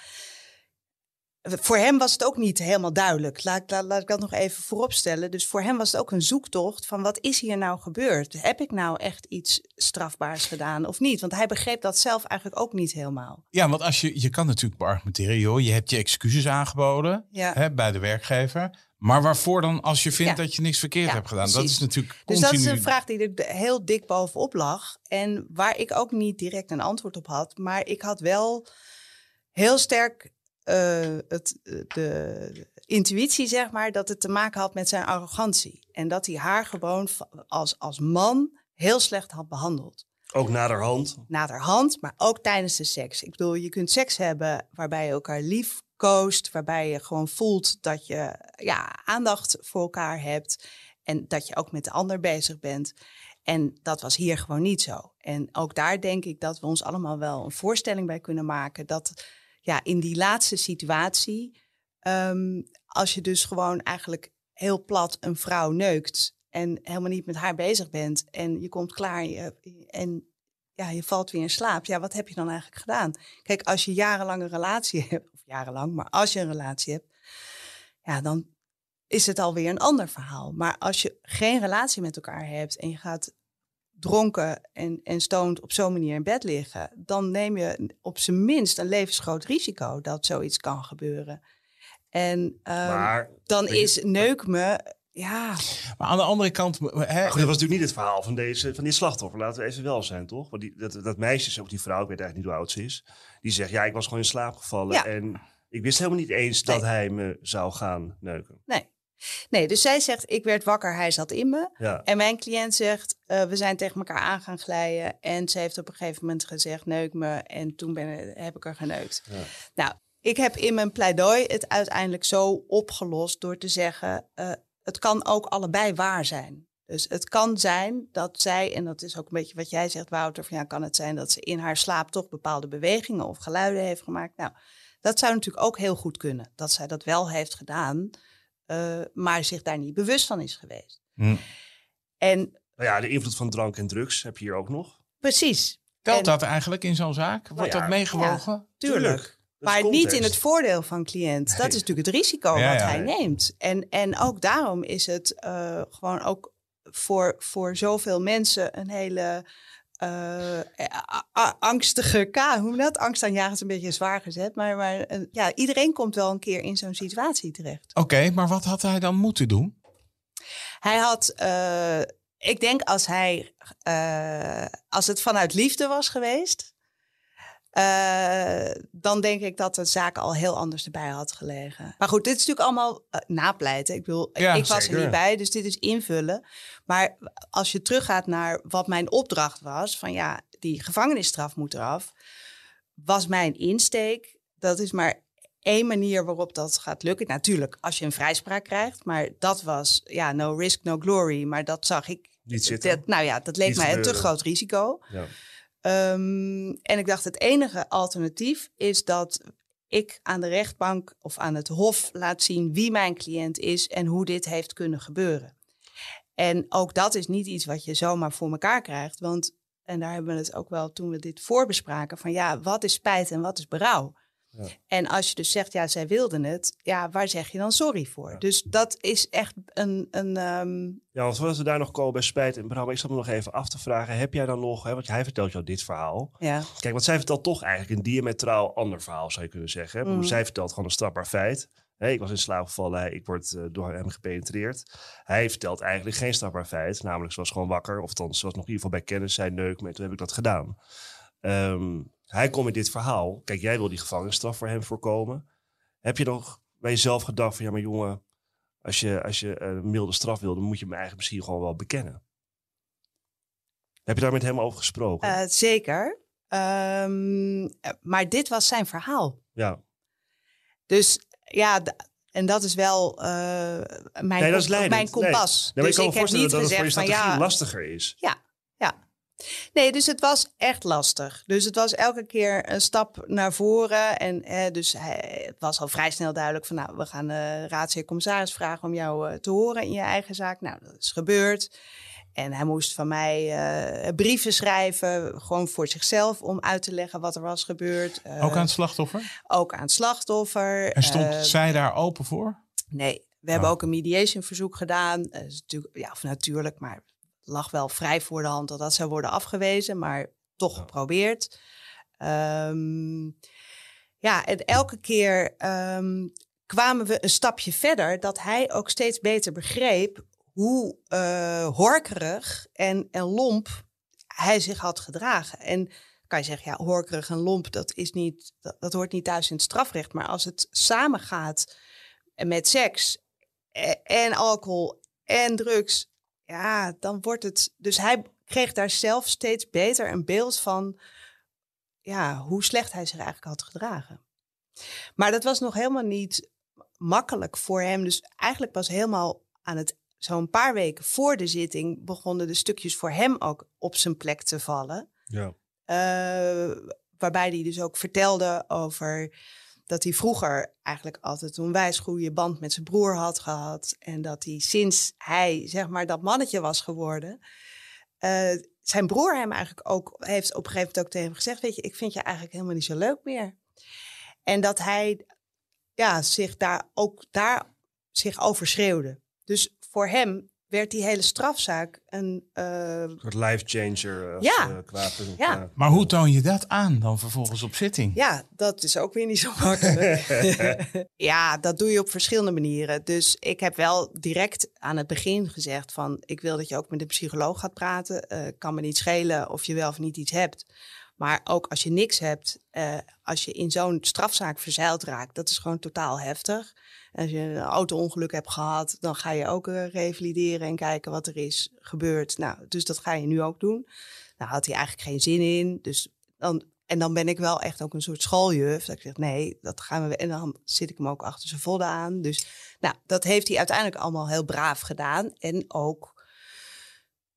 voor hem was het ook niet helemaal duidelijk. Laat, laat, laat, ik dat nog even vooropstellen. Dus voor hem was het ook een zoektocht van wat is hier nou gebeurd? Heb ik nou echt iets strafbaars gedaan of niet? Want hij begreep dat zelf eigenlijk ook niet helemaal. Ja, want als je, je kan natuurlijk beargumenteren, joh, je hebt je excuses aangeboden ja. hè, bij de werkgever. Maar waarvoor dan als je vindt ja. dat je niks verkeerd ja, hebt gedaan? Precies. Dat is natuurlijk Dus continu... dat is een vraag die er heel dik bovenop lag. En waar ik ook niet direct een antwoord op had. Maar ik had wel heel sterk uh, het, de, intuïtie, zeg maar, dat het te maken had met zijn arrogantie. En dat hij haar gewoon als, als man heel slecht had behandeld. Ook naderhand? Naderhand, maar ook tijdens de seks. Ik bedoel, je kunt seks hebben waarbij je elkaar lief koost, waarbij je gewoon voelt dat je ja, aandacht voor elkaar hebt en dat je ook met de ander bezig bent. En dat was hier gewoon niet zo. En ook daar denk ik dat we ons allemaal wel een voorstelling bij kunnen maken dat ja, in die laatste situatie, ehm, als je dus gewoon eigenlijk heel plat een vrouw neukt en helemaal niet met haar bezig bent en je komt klaar en ja, je valt weer in slaap. Ja, wat heb je dan eigenlijk gedaan? Kijk, als je jarenlang een relatie hebt, of jarenlang, maar als je een relatie hebt, ja, dan is het alweer een ander verhaal. Maar als je geen relatie met elkaar hebt en je gaat dronken en, en stoned op zo'n manier in bed liggen, dan neem je op zijn minst een levensgroot risico dat zoiets kan gebeuren. En um, dan is neuk me ja. Maar aan de andere kant. Hè, dat was natuurlijk niet het verhaal van, deze, van dit slachtoffer. Laten we even wel zijn, toch? Want die, dat, dat meisje, ook die vrouw, ik weet eigenlijk niet hoe oud ze is. Die zegt: Ja, ik was gewoon in slaap gevallen. En ik wist helemaal niet eens dat hij me zou gaan neuken. Nee. Nee, dus zij zegt, ik werd wakker, hij zat in me. Ja. En mijn cliënt zegt, uh, we zijn tegen elkaar aan gaan glijden. En ze heeft op een gegeven moment gezegd, neuk me. En toen ben, heb ik er geneukt. Ja. Nou, ik heb in mijn pleidooi het uiteindelijk zo opgelost door te zeggen, uh, het kan ook allebei waar zijn. Dus het kan zijn dat zij, en dat is ook een beetje wat jij zegt, Wouter, van ja, kan het zijn dat ze in haar slaap toch bepaalde bewegingen of geluiden heeft gemaakt. Nou, dat zou natuurlijk ook heel goed kunnen, dat zij dat wel heeft gedaan, uh, maar zich daar niet bewust van is geweest. Hm. En, nou ja, de invloed van drank en drugs heb je hier ook nog. Precies. Telt en, dat eigenlijk in zo'n zaak? Wordt Nou ja, dat meegewogen? Ja, tuurlijk. Maar niet in het voordeel van cliënt. Dat is natuurlijk het risico Ja, wat ja. hij neemt. En, en ook daarom is het eh, gewoon ook voor, voor zoveel mensen een hele a- angstige K. Hoe dat? Angstaanjagend is een beetje zwaar gezet. Maar, maar eh, ja, iedereen komt wel een keer in zo'n situatie terecht. Oké, maar wat had hij dan moeten doen? Hij had, ik denk als hij, als het vanuit liefde was geweest, eh, dan denk ik dat de zaak al heel anders erbij had gelegen. Maar goed, dit is natuurlijk allemaal eh, napleiten. Ik bedoel, Ja, ik was zeker. er niet bij, dus dit is invullen. Maar als je teruggaat naar wat mijn opdracht was, van ja, die gevangenisstraf moet eraf, was mijn insteek, dat is maar één manier waarop dat gaat lukken. Natuurlijk, als je een vrijspraak krijgt, maar dat was, ja, no risk, no glory. Maar dat zag ik, Niet zitten. dat, nou ja, dat leek Niet mij een te groot risico. Ja. Ehm, en ik dacht, het enige alternatief is dat ik aan de rechtbank of aan het hof laat zien wie mijn cliënt is en hoe dit heeft kunnen gebeuren. En ook dat is niet iets wat je zomaar voor elkaar krijgt. Want, en daar hebben we het ook wel toen we dit voorbespraken, van ja, wat is spijt en wat is berouw? Ja. En als je dus zegt, ja, zij wilden het, ja, waar zeg je dan sorry voor? Ja. Dus dat is echt een, een ehm, Ja, want voordat we daar nog komen bij spijt en berouw, ik zat me nog even af te vragen, heb jij dan nog, hè, want hij vertelt jou dit verhaal. ja, Kijk, want zij vertelt toch eigenlijk een diametraal ander verhaal, zou je kunnen zeggen. Mm. Zij vertelt gewoon een strafbaar feit. Ik was in slaap gevallen, ik word eh, door hem gepenetreerd. Hij vertelt eigenlijk geen strafbaar feit, namelijk ze was gewoon wakker, of althans, ze was nog in ieder geval bij kennis, zij neuk me, toen heb ik dat gedaan. Ehm, hij komt met dit verhaal. Kijk, jij wil die gevangenisstraf voor hem voorkomen. Heb je nog bij jezelf gedacht van, ja, maar jongen, als je, als je een milde straf wil, dan moet je me eigenlijk misschien gewoon wel bekennen. Heb je daar met hem over gesproken? eh, zeker. Ehm, maar dit was zijn verhaal. ja. Dus ja, en dat is wel eh, mijn, Nee, dat is mijn kompas. Nee, maar dus ik kan me voorstellen dat het voor je strategie ja, lastiger is. ja. Nee, dus het was echt lastig. Dus het was elke keer een stap naar voren. En eh, dus hij, het was al vrij snel duidelijk van... nou, we gaan de raadsheer commissaris vragen om jou eh, te horen in je eigen zaak. Nou, dat is gebeurd. En hij moest van mij eh, brieven schrijven, gewoon voor zichzelf... om uit te leggen wat er was gebeurd. Ook aan het slachtoffer? ook aan het slachtoffer. En stond zij daar open voor? Nee, we hebben Oh. ook een mediation verzoek gedaan. Natuurlijk, ja, of natuurlijk, maar lag wel vrij voor de hand dat dat zou worden afgewezen, maar toch geprobeerd. Ehm, ja, en elke keer ehm, kwamen we een stapje verder dat hij ook steeds beter begreep hoe eh, horkerig en, en lomp hij zich had gedragen. En kan je zeggen, ja, horkerig en lomp, dat, is niet, dat, dat hoort niet thuis in het strafrecht. Maar als het samengaat met seks e- en alcohol en drugs, ja, dan wordt het. Dus hij kreeg daar zelf steeds beter een beeld van ja, hoe slecht hij zich eigenlijk had gedragen. Maar dat was nog helemaal niet makkelijk voor hem. Dus eigenlijk pas helemaal aan het zo'n paar weken voor de zitting begonnen de stukjes voor hem ook op zijn plek te vallen. Ja. Uh, waarbij hij dus ook vertelde over dat hij vroeger eigenlijk altijd een wijs goede band met zijn broer had gehad. En dat hij sinds hij zeg maar dat mannetje was geworden, uh, zijn broer hem eigenlijk ook heeft op een gegeven moment ook tegen hem gezegd: Weet je, ik vind je eigenlijk helemaal niet zo leuk meer. En dat hij ja, zich daar ook daar zich over schreeuwde. Dus voor hem werd die hele strafzaak een... Uh... soort life changer. ja. Uh, qua, ja. Maar hoe toon je dat aan dan vervolgens op zitting? Ja, dat is ook weer niet zo makkelijk. ja, dat doe je op verschillende manieren. Dus ik heb wel direct aan het begin gezegd van... ik wil dat je ook met een psycholoog gaat praten. Uh, kan me niet schelen of je wel of niet iets hebt. Maar ook als je niks hebt, uh, als je in zo'n strafzaak verzeild raakt, dat is gewoon totaal heftig. Als je een auto-ongeluk hebt gehad, dan ga je ook uh, revalideren en kijken wat er is gebeurd. Nou, dus dat ga je nu ook doen. Nou had hij eigenlijk geen zin in. Dus dan, en dan ben ik wel echt ook een soort schooljuf. Dat ik zeg, nee, dat gaan we. En dan zit ik hem ook achter zijn vodden aan. Dus nou, dat heeft hij uiteindelijk allemaal heel braaf gedaan. En ook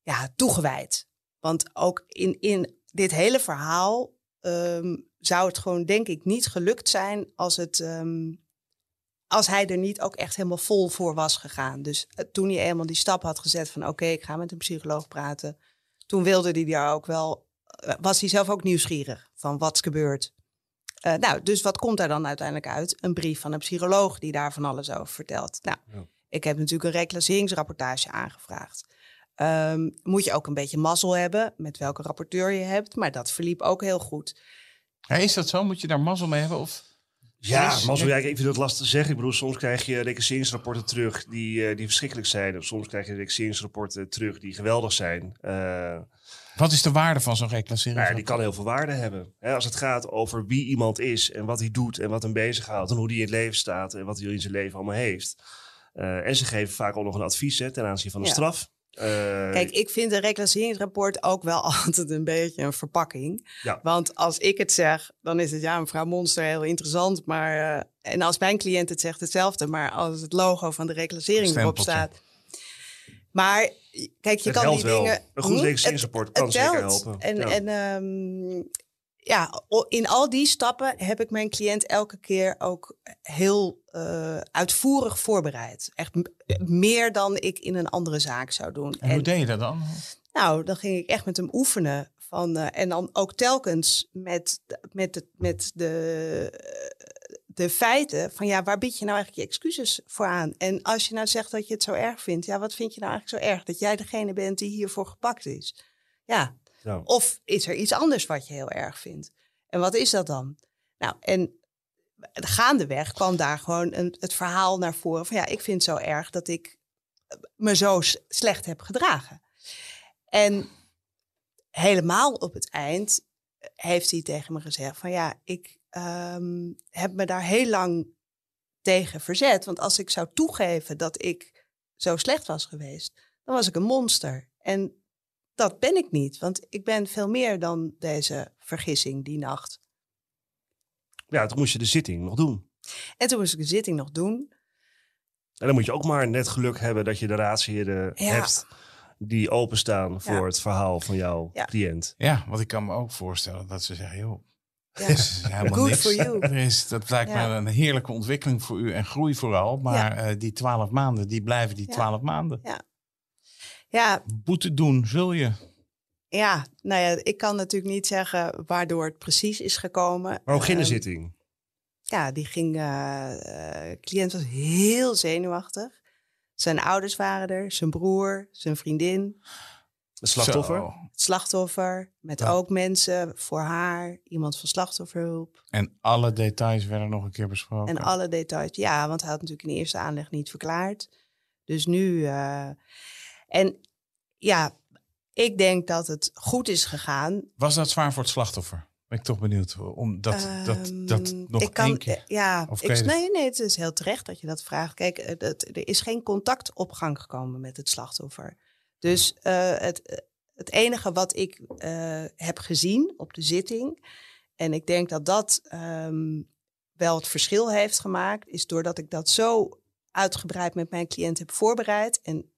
ja, toegewijd. Want ook in, in dit hele verhaal um, zou het gewoon, denk ik, niet gelukt zijn als, het, um, als hij er niet ook echt helemaal vol voor was gegaan. Dus uh, toen hij eenmaal die stap had gezet van oké, okay, ik ga met een psycholoog praten. Toen wilde hij daar ook wel, uh, was hij zelf ook nieuwsgierig van wat gebeurt. Uh, nou, dus wat komt daar dan uiteindelijk uit? Een brief van een psycholoog die daar van alles over vertelt. Nou, ja. ik heb natuurlijk een reclasseringsrapportage aangevraagd. Um, moet je ook een beetje mazzel hebben met welke rapporteur je hebt. Maar dat verliep ook heel goed. Ja, is dat zo? Moet je daar mazzel mee hebben? Of? Ja, mazzel, ja, ik vind het lastig te zeggen. Ik bedoel, soms krijg je reclasseringsrapporten terug die, uh, die verschrikkelijk zijn. Of soms krijg je reclasseringsrapporten terug die geweldig zijn. Uh, wat is de waarde van zo'n reclassering? Nou, die kan heel veel waarde hebben. He, als het gaat over wie iemand is en wat hij doet en wat hem bezighoudt en hoe hij in het leven staat en wat hij in zijn leven allemaal heeft. Uh, en ze geven vaak ook nog een advies hè, ten aanzien van de Ja. straf. Uh, Kijk, ik vind een reclasseringsrapport ook wel altijd een beetje een verpakking. Ja. Want als ik het zeg, dan is het ja, mevrouw Monster heel interessant. Maar, uh, en als mijn cliënt het zegt, hetzelfde. Maar als het logo van de reclassering erop staat. Maar kijk, je Het kan helpt die wel. dingen. Een goed Hm, reclasseringsrapport kan het zeker helpen. En, Ja. en ehm, ja, in al die stappen heb ik mijn cliënt elke keer ook heel eh, uitvoerig voorbereid. Echt meer dan ik in een andere zaak zou doen. En hoe deed je dat dan? Nou, dan ging ik echt met hem oefenen. Van, eh, en dan ook telkens met, met, het, met de, de feiten van ja, waar bied je nou eigenlijk je excuses voor aan? En als je nou zegt dat je het zo erg vindt, ja, wat vind je nou eigenlijk zo erg? Dat jij degene bent die hiervoor gepakt is. Ja. Of is er iets anders wat je heel erg vindt? En wat is dat dan? Nou, en gaandeweg kwam daar gewoon een, het verhaal naar voren van ja, ik vind het zo erg dat ik me zo slecht heb gedragen. En helemaal op het eind heeft hij tegen me gezegd van ja, ik ehm, heb me daar heel lang tegen verzet. Want als ik zou toegeven dat ik zo slecht was geweest, dan was ik een monster. En dat ben ik niet, want ik ben veel meer dan deze vergissing die nacht. ja, toen moest je de zitting nog doen. En toen moest ik de zitting nog doen. En dan moet je ook maar net geluk hebben dat je de raadsheren Ja. hebt die openstaan voor Ja. het verhaal van jouw Ja. cliënt. Ja, want ik kan me ook voorstellen dat ze zeggen, joh, Ja. is helemaal Good niks. for you. Er is, dat lijkt Ja. me een heerlijke ontwikkeling voor u en groei vooral. Maar eh, die twaalf maanden, die blijven die Ja. twaalf maanden. Ja, Boete doen, zul je. ja, nou ja, ik kan natuurlijk niet zeggen waardoor het precies is gekomen. Maar hoe ging de Ehm, zitting? Ja, die ging. eh, eh, cliënt was heel zenuwachtig. Zijn ouders waren er, zijn broer, zijn vriendin, Het slachtoffer? Zo. het slachtoffer, met Ja. ook mensen voor haar, iemand van slachtofferhulp. En alle details werden nog een keer besproken. En alle details. Ja, want hij had natuurlijk in de eerste aanleg niet verklaard. Dus nu. eh, en ja, ik denk dat het goed is gegaan. Was dat zwaar voor het slachtoffer? Ben ik toch benieuwd. Omdat dat, dat, Ehm, nog ik kan, één keer... Ja, Of ik, kan je- nee, nee, het is heel terecht dat je dat vraagt. Kijk, het- er is geen contact op gang gekomen met het slachtoffer. Dus eh, het, het enige wat ik eh, heb gezien op de zitting, en ik denk dat dat ehm, wel het verschil heeft gemaakt, is doordat ik dat zo uitgebreid met mijn cliënt heb voorbereid. En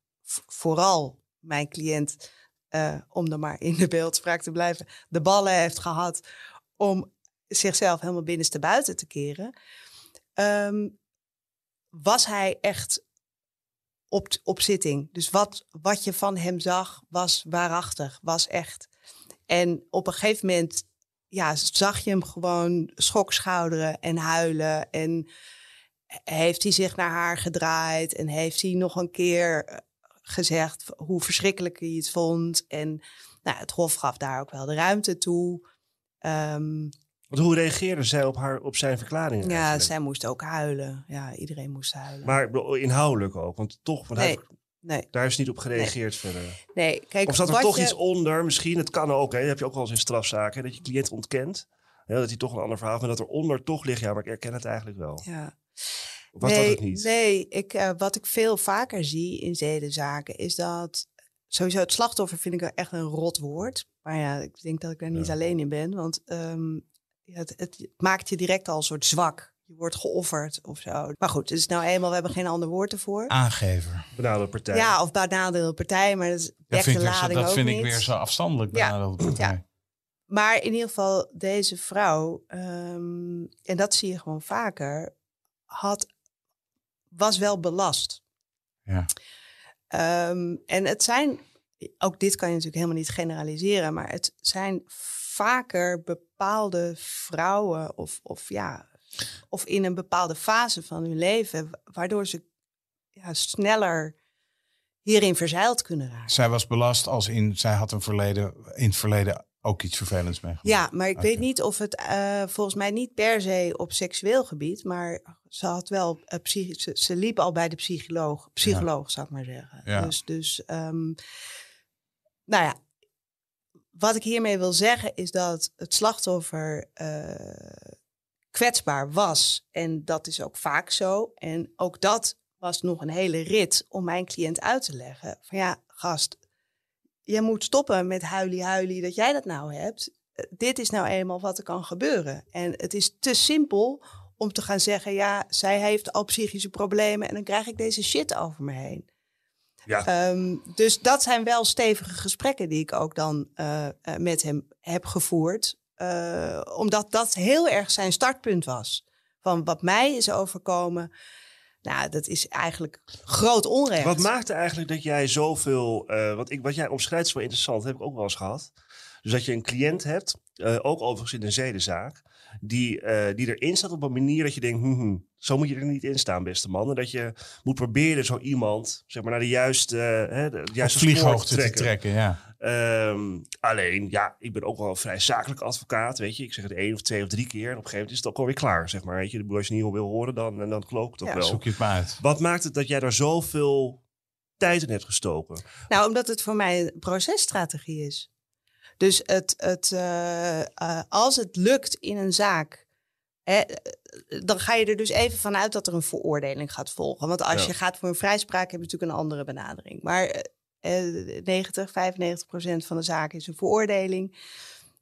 vooral mijn cliënt, eh, om dan maar in de beeldspraak te blijven, de ballen heeft gehad om zichzelf helemaal binnenste buiten te keren. ehm, was hij echt op, op zitting. Dus wat, wat je van hem zag, was waarachtig, was echt. En op een gegeven moment ja, zag je hem gewoon schokschouderen en huilen. En heeft hij zich naar haar gedraaid en heeft hij nog een keer eh, gezegd hoe verschrikkelijk hij het vond. En nou, het Hof gaf daar ook wel de ruimte toe. Want hoe reageerde zij op, haar, op zijn verklaringen? ja, eigenlijk? zij moest ook huilen. Ja, iedereen moest huilen. Maar inhoudelijk ook. Want toch, want hij- nee, nee, daar is niet op gereageerd verder. nee. Kijk, Of zat er toch je- iets onder? Misschien, het kan ook. Hè, dat heb je ook wel eens in strafzaken. Dat je cliënt ontkent. Hè, dat hij toch een ander verhaal heeft. Maar dat er onder toch ligt. Ja, maar ik erken het eigenlijk wel. Ja. Of was nee, dat het niet? Nee, ik, eh, wat ik veel vaker zie in zedenzaken is dat... Sowieso het slachtoffer vind ik echt een rot woord. Maar ja, ik denk dat ik daar niet Ja. alleen in ben. Want ehm, ja, het, het maakt je direct al een soort zwak. Je wordt geofferd of zo. Maar goed, het is nou eenmaal, we hebben geen ander woord ervoor. Aangever. Benaderde partij. Ja, of benadeelde partij, maar dat de ik, weer zo- lading dat ook vind ik niet. weer zo afstandelijk. Ja. partij. Maar in ieder geval, deze vrouw, ehm, en dat zie je gewoon vaker, had, was wel belast. Ja. Ehm, en het zijn, ook dit kan je natuurlijk helemaal niet generaliseren, maar het zijn vaker bepaalde vrouwen of, of ja, of in een bepaalde fase van hun leven, waardoor ze ja, sneller hierin verzeild kunnen raken. Zij was belast als in, zij had een verleden, in het verleden ook iets vervelends meegemaakt. Ja, maar ik weet niet of het eh, volgens mij niet per se op seksueel gebied, maar ze had wel eh, psychi- ze, ze liep al bij de psycholoog, psycholoog zou ik maar zeggen. Ja. Dus, dus ehm, nou ja, wat ik hiermee wil zeggen is dat het slachtoffer eh, kwetsbaar was en dat is ook vaak zo. En ook dat was nog een hele rit om mijn cliënt uit te leggen van ja, gast, je moet stoppen met huilie huilie dat jij dat nou hebt. Eh, Dit is nou eenmaal wat er kan gebeuren. En het is te simpel om te gaan zeggen, ja, zij heeft al psychische problemen en dan krijg ik deze shit over me heen. Ja. Ehm, dus dat zijn wel stevige gesprekken die ik ook dan eh, eh, met hem heb gevoerd. Eh, omdat dat heel erg zijn startpunt was. Van wat mij is overkomen. Nou, dat is eigenlijk groot onrecht. Wat maakte eigenlijk dat jij zoveel... wat, ik, wat jij omschrijft is wel interessant. Dat heb ik ook wel eens gehad. Dus dat je een cliënt hebt, ook overigens in een zedenzaak... Die, eh, die erin staat op een manier dat je denkt... hm, hm, zo moet je er niet in staan, beste man. En dat je moet proberen zo iemand zeg maar, naar de juiste, eh, hè, de Op juiste vlieghoogte te trekken. trekken, ja. Ehm, alleen, ja, ik ben ook wel een vrij zakelijk advocaat, weet je. Ik zeg het één of twee of drie keer. En op een gegeven moment is het ook alweer klaar, zeg maar. Weet je, als je niet wil horen, dan, en dan klopt het ook Ja, wel. Zoek je het maar uit. Wat maakt het dat jij daar zoveel tijd in hebt gestoken? Nou, omdat het voor mij een processtrategie is. Dus het, het, eh, eh, als het lukt in een zaak, hè, eh, dan ga je er dus even vanuit dat er een veroordeling gaat volgen. Want als Ja. je gaat voor een vrijspraak, heb je natuurlijk een andere benadering. Maar eh, eh, 90, 95 procent van de zaken is een veroordeling.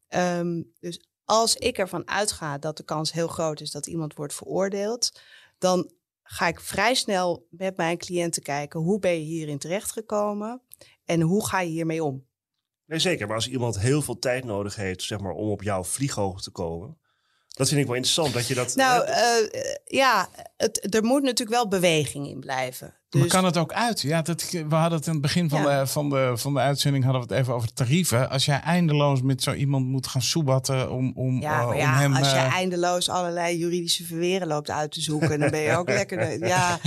Ehm, dus als ik ervan uitga dat de kans heel groot is dat iemand wordt veroordeeld, dan ga ik vrij snel met mijn cliënten kijken hoe ben je hierin terechtgekomen en hoe ga je hiermee om. Nee, zeker. Maar als iemand heel veel tijd nodig heeft, zeg maar, om op jouw vlieghoogte te komen. Dat vind ik wel interessant, dat je dat... Nou, eh, ja, het, er moet natuurlijk wel beweging in blijven. Dus, Maar kan het ook uit? Ja, dat, we hadden het in het begin van, Ja. de, van, de, van de uitzending hadden we het even over tarieven. Als jij eindeloos met zo iemand moet gaan soebatten om, om, ja, eh, om ja, hem... als je eh, eindeloos allerlei juridische verweren loopt uit te zoeken, dan ben je ook lekker. de- ja,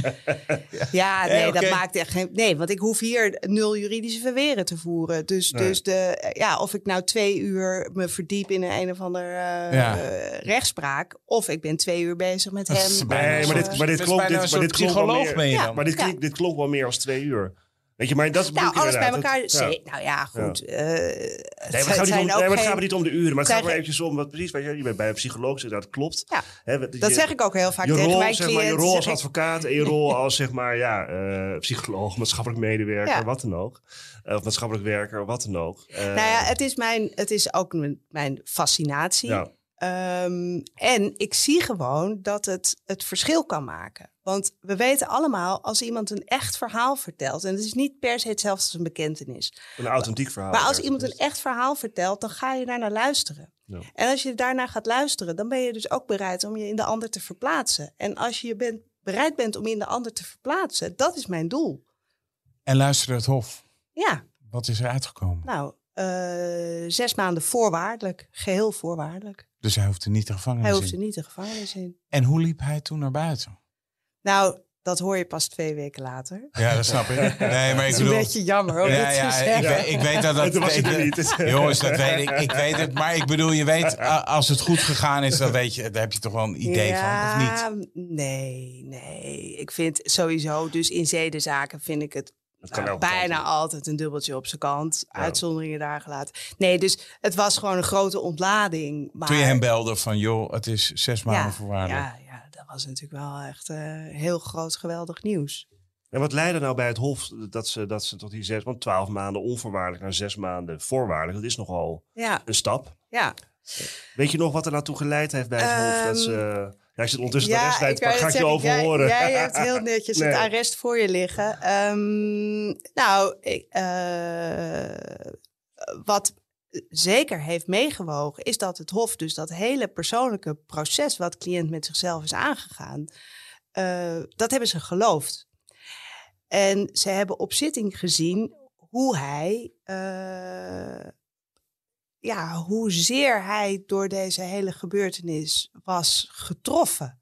ja, nee, dat maakt echt geen. Nee, want ik hoef hier nul juridische verweren te voeren. Dus, Nee. dus de, ja, of ik nou twee uur me verdiep in een, een of ander eh, Ja. eh, rechtspraak, of ik ben twee uur bezig met hem. Nee, maar dit- maar dit bijna dit- maar dit psycholoog meer- ben je Ja. dan. maar dit, Ja. dit klonk wel meer als twee uur. Weet je, maar dat bedoel Nou, alles bij elkaar. Dat- zee- Nou ja, goed. eh, het Nee, maar het gaat, niet om, nee, ook maar het geen- gaat me niet om de uren, maar het gaat maar eventjes om wat precies. Weet je, je bent bij een psycholoog, zegt dat klopt. Ja, wat- Dat je- zeg ik ook heel vaak je tegen rol, mijn zeg maar, je rol als advocaat en je rol als zeg maar, ja, eh, psycholoog, maatschappelijk medewerker, Ja. wat dan ook. Eh, of maatschappelijk werker, wat dan ook. Eh, Nou ja, het is, mijn, het is ook mijn, mijn fascinatie. Ehm, en ik zie gewoon dat het het verschil kan maken. Want we weten allemaal, als iemand een echt verhaal vertelt... en het is niet per se hetzelfde als een bekentenis... een authentiek verhaal. maar als iemand een echt verhaal vertelt, dan ga je daar naar luisteren. Ja. En als je daarnaar gaat luisteren, dan ben je dus ook bereid om je in de ander te verplaatsen. En als je bent, bereid bent om je in de ander te verplaatsen, dat is mijn doel. En luister het Hof. Ja, Wat is er uitgekomen? nou, eh, zes maanden voorwaardelijk, geheel voorwaardelijk. Dus hij hoeft er niet de gevangenis Hij hoeft in. er niet de gevangenis in. En hoe liep hij toen naar buiten? Nou, dat hoor je pas twee weken later. Ja, dat snap ik. Nee, maar Dat ik is een bedoel... beetje jammer om Ja, dit ja, te ik, zeggen. weet, ik weet dat dat... Toen was ik, hij niet. Jongens, dat weet ik. Ik weet het. Maar ik bedoel, je weet, als het goed gegaan is, dan weet je, daar heb je toch wel een idee van, of niet? Ja, Nee, nee. Ik vind sowieso, dus in zedenzaken vind ik het nou, bijna altijd een dubbeltje op zijn kant. Uitzonderingen daar gelaten. Nee, dus het was gewoon een grote ontlading. Maar, Toen je hem belde van, joh, het is zes maanden ja, voorwaardelijk. ja, ja, dat was natuurlijk wel echt eh, heel groot, geweldig nieuws. En wat leidde nou bij het Hof dat ze, dat ze tot die zes, want twaalf maanden onvoorwaardelijk naar zes maanden voorwaardelijk, dat is nogal Ja, een stap. ja. Weet je nog wat er naartoe geleid heeft bij het Hof? Dat ze, Ja, als het ondertussen de rest je zeggen, over jij, horen? Jij hebt heel netjes Nee. het arrest voor je liggen. Ehm, nou, ik, eh, wat zeker heeft meegewogen, is dat het Hof dus dat hele persoonlijke proces wat cliënt met zichzelf is aangegaan, eh, dat hebben ze geloofd. En ze hebben op zitting gezien hoe hij, eh, ja, hoezeer hij door deze hele gebeurtenis was getroffen.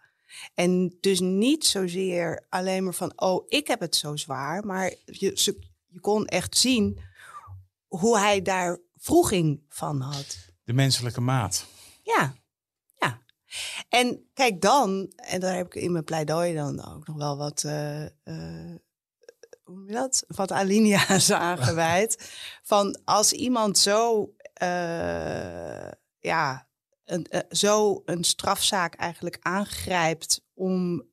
En dus niet zozeer alleen maar van, oh, ik heb het zo zwaar, maar je, ze- je kon echt zien hoe hij daar vroeging van had. De menselijke maat. Ja, ja. En kijk dan, en daar heb ik in mijn pleidooi dan ook nog wel wat, eh, eh, hoe dat? Wat alinea's aangeweid. Van als iemand zo, eh, ja, een, eh, zo een strafzaak eigenlijk aangrijpt om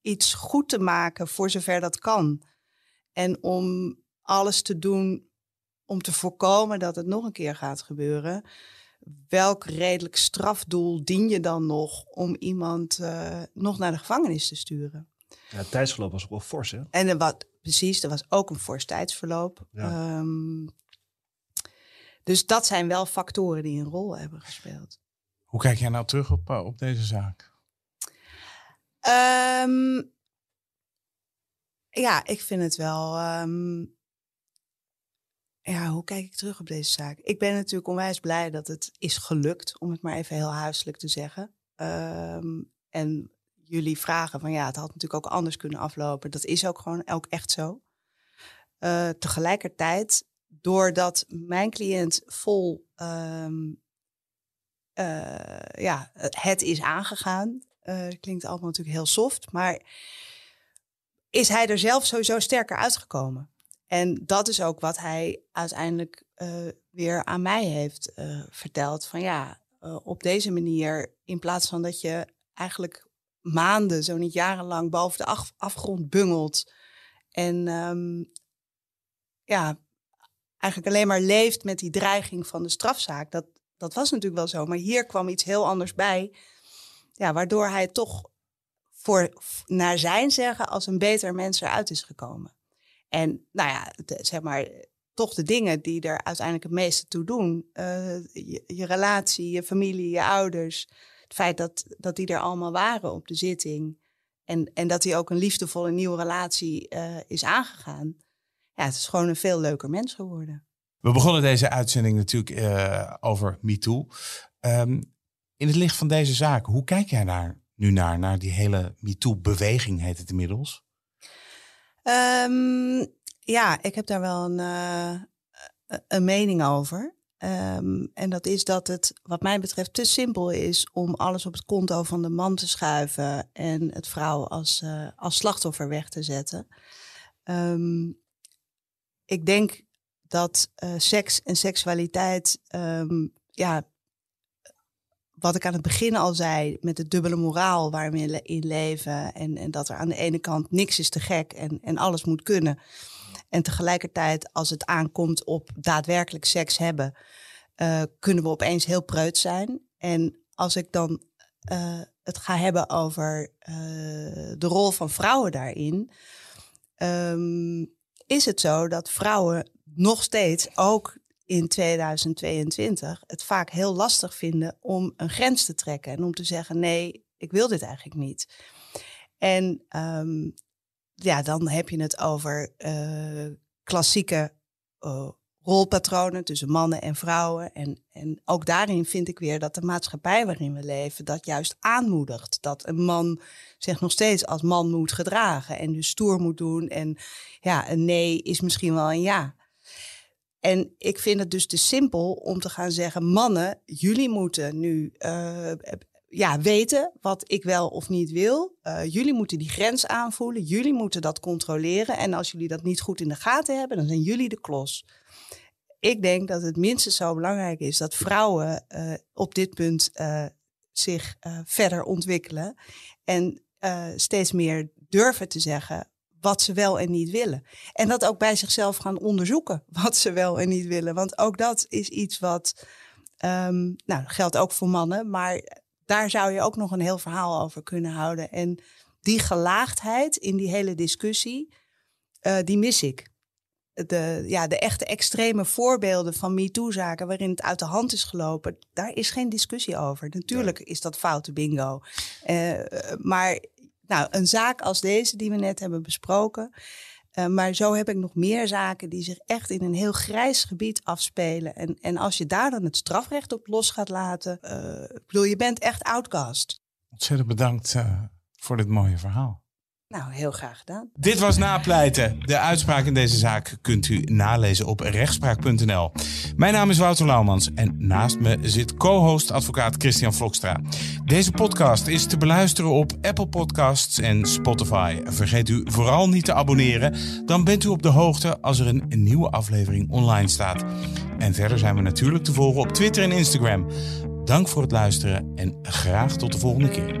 iets goed te maken voor zover dat kan. En om alles te doen om te voorkomen dat het nog een keer gaat gebeuren welk redelijk strafdoel dien je dan nog om iemand eh, nog naar de gevangenis te sturen? Ja, het tijdsverloop was ook wel fors, hè? En er wat, precies, er was ook een fors tijdsverloop. Ja. Ehm, dus dat zijn wel factoren die een rol hebben gespeeld. Hoe kijk jij nou terug op, eh, op deze zaak? Ehm, ja, ik vind het wel. ehm, ja, hoe kijk ik terug op deze zaak? Ik ben natuurlijk onwijs blij dat het is gelukt, om het maar even heel huiselijk te zeggen. Ehm, en jullie vragen van ja, het had natuurlijk ook anders kunnen aflopen. Dat is ook gewoon ook echt zo. Eh, tegelijkertijd, doordat mijn cliënt vol ehm, eh, ja, het is aangegaan. eh, klinkt allemaal natuurlijk heel soft, maar is hij er zelf sowieso sterker uitgekomen. En dat is ook wat hij uiteindelijk eh, weer aan mij heeft verteld. Van ja, op deze manier, in plaats van dat je eigenlijk maanden, zo niet jarenlang, boven de af- afgrond bungelt. En ehm, ja, eigenlijk alleen maar leeft met die dreiging van de strafzaak. Dat, dat was natuurlijk wel zo. Maar hier kwam iets heel anders bij. Ja, waardoor hij toch voor, naar zijn zeggen als een beter mens eruit is gekomen. En nou ja, zeg maar, toch de dingen die er uiteindelijk het meeste toe doen. eh, je, je relatie, je familie, je ouders. Het feit dat, dat die er allemaal waren op de zitting. En, en dat hij ook een liefdevolle nieuwe relatie eh, is aangegaan. Ja, het is gewoon een veel leuker mens geworden. We begonnen deze uitzending natuurlijk eh, over MeToo. Ehm, in het licht van deze zaak, hoe kijk jij daar nu naar? Naar die hele MeToo-beweging heet het inmiddels. Ehm, ja, ik heb daar wel een, eh, een mening over. Ehm, en dat is dat het, wat mij betreft, te simpel is om alles op het konto van de man te schuiven en het vrouw als, eh, als slachtoffer weg te zetten. Ehm, ik denk dat uh, seks en seksualiteit, um, ja, wat ik aan het begin al zei, met de dubbele moraal waar we in leven. En, en dat er aan de ene kant niks is te gek en, en alles moet kunnen. En tegelijkertijd, als het aankomt op daadwerkelijk seks hebben, uh, kunnen we opeens heel preut zijn. En als ik dan uh, het ga hebben over de rol van vrouwen daarin, um, is het zo dat vrouwen nog steeds, ook in 2022, het vaak heel lastig vinden om een grens te trekken en om te zeggen: nee, ik wil dit eigenlijk niet. En um, ja, dan heb je het over uh, klassieke uh, rolpatronen tussen mannen en vrouwen. En, en ook daarin vind ik weer dat de maatschappij waarin we leven dat juist aanmoedigt. Dat een man zich nog steeds als man moet gedragen en dus stoer moet doen. En ja, een nee is misschien wel een ja. En ik vind het dus te simpel om te gaan zeggen: mannen, jullie moeten nu uh, ja, weten wat ik wel of niet wil. Uh, jullie moeten die grens aanvoelen. Jullie moeten dat controleren. En als jullie dat niet goed in de gaten hebben, dan zijn jullie de klos. Ik denk dat het minstens zo belangrijk is dat vrouwen uh, op dit punt uh, zich verder ontwikkelen. En steeds meer durven te zeggen wat ze wel en niet willen. En dat ook bij zichzelf gaan onderzoeken wat ze wel en niet willen. Want ook dat is iets wat. Um, nou, geldt ook voor mannen, maar daar zou je ook nog een heel verhaal over kunnen houden. En die gelaagdheid in die hele discussie, die mis ik. De, ja, de echte extreme voorbeelden van MeToo-zaken waarin het uit de hand is gelopen, daar is geen discussie over. Natuurlijk is dat foute bingo. Uh, maar nou, een zaak als deze die we net hebben besproken, uh, maar zo heb ik nog meer zaken die zich echt in een heel grijs gebied afspelen. En, en als je daar dan het strafrecht op los gaat laten, uh, bedoel, je bent echt outcast. Ontzettend bedankt voor dit mooie verhaal. Nou, heel graag gedaan. Dit was Napleiten. De uitspraak in deze zaak kunt u nalezen op rechtspraak.nl. Mijn naam is Wouter Laumans en naast me zit co-host advocaat Christian Vlokstra. Deze podcast is te beluisteren op Apple Podcasts en Spotify. Vergeet u vooral niet te abonneren, dan bent u op de hoogte als er een nieuwe aflevering online staat. En verder zijn we natuurlijk te volgen op Twitter en Instagram. Dank voor het luisteren en graag tot de volgende keer.